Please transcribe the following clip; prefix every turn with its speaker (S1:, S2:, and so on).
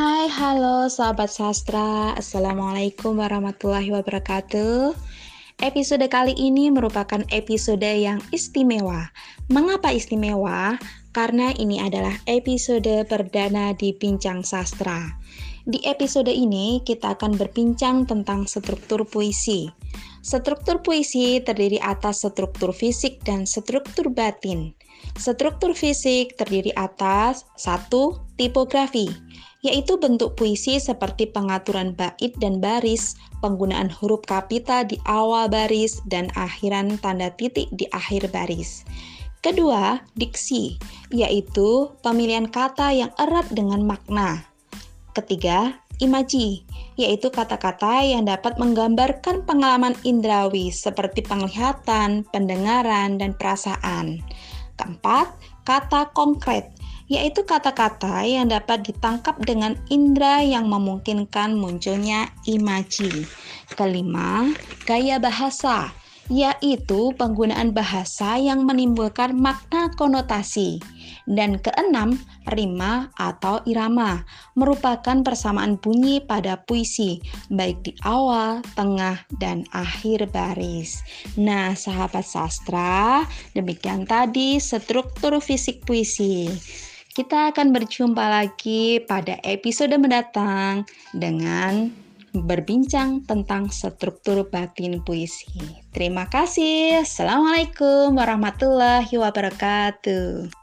S1: Hai, halo sahabat sastra. Assalamualaikum warahmatullahi wabarakatuh. Episode kali ini merupakan episode yang istimewa. Mengapa istimewa? Karena ini adalah episode perdana di Bincang Sastra. Di episode ini kita akan berbincang tentang struktur puisi. Struktur puisi terdiri atas struktur fisik dan struktur batin. Struktur fisik terdiri atas satu tipografi yaitu bentuk puisi seperti pengaturan bait dan baris, penggunaan huruf kapital di awal baris, dan akhiran tanda titik di akhir baris. Kedua, diksi, yaitu pemilihan kata yang erat dengan makna. Ketiga, imaji, yaitu kata-kata yang dapat menggambarkan pengalaman indrawi seperti penglihatan, pendengaran, dan perasaan. Keempat, kata konkret, yaitu kata-kata yang dapat ditangkap dengan indera yang memungkinkan munculnya imaji. Kelima, gaya bahasa, yaitu penggunaan bahasa yang menimbulkan makna konotasi. Dan keenam, rima atau irama, merupakan persamaan bunyi pada puisi, baik di awal, tengah, dan akhir baris. Nah, sahabat sastra, demikian tadi struktur fisik puisi. Kita akan berjumpa lagi pada episode mendatang dengan berbincang tentang struktur batin puisi. Terima kasih. Assalamualaikum warahmatullahi wabarakatuh.